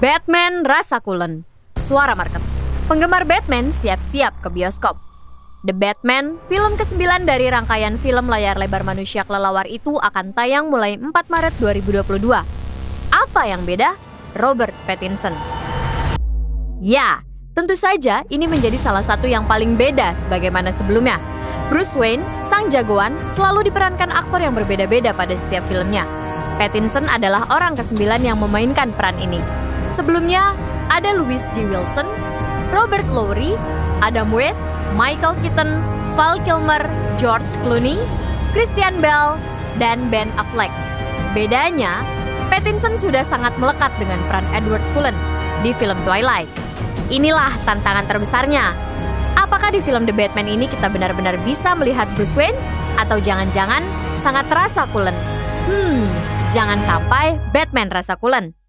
Batman rasa kulen. Suara market. Penggemar Batman siap-siap ke bioskop. The Batman, film ke-9 dari rangkaian film layar lebar manusia kelelawar itu akan tayang mulai 4 Maret 2022. Apa yang beda? Robert Pattinson. Ya, tentu saja ini menjadi salah satu yang paling beda sebagaimana sebelumnya. Bruce Wayne, sang jagoan, selalu diperankan aktor yang berbeda-beda pada setiap filmnya. Pattinson adalah orang ke-9 yang memainkan peran ini. Sebelumnya, ada Louis G. Wilson, Robert Lowry, Adam West, Michael Keaton, Val Kilmer, George Clooney, Christian Bale, dan Ben Affleck. Bedanya, Pattinson sudah sangat melekat dengan peran Edward Cullen di film Twilight. Inilah tantangan terbesarnya. Apakah di film The Batman ini kita benar-benar bisa melihat Bruce Wayne? Atau jangan-jangan sangat terasa Cullen? Hmm, jangan sampai Batman rasa Cullen.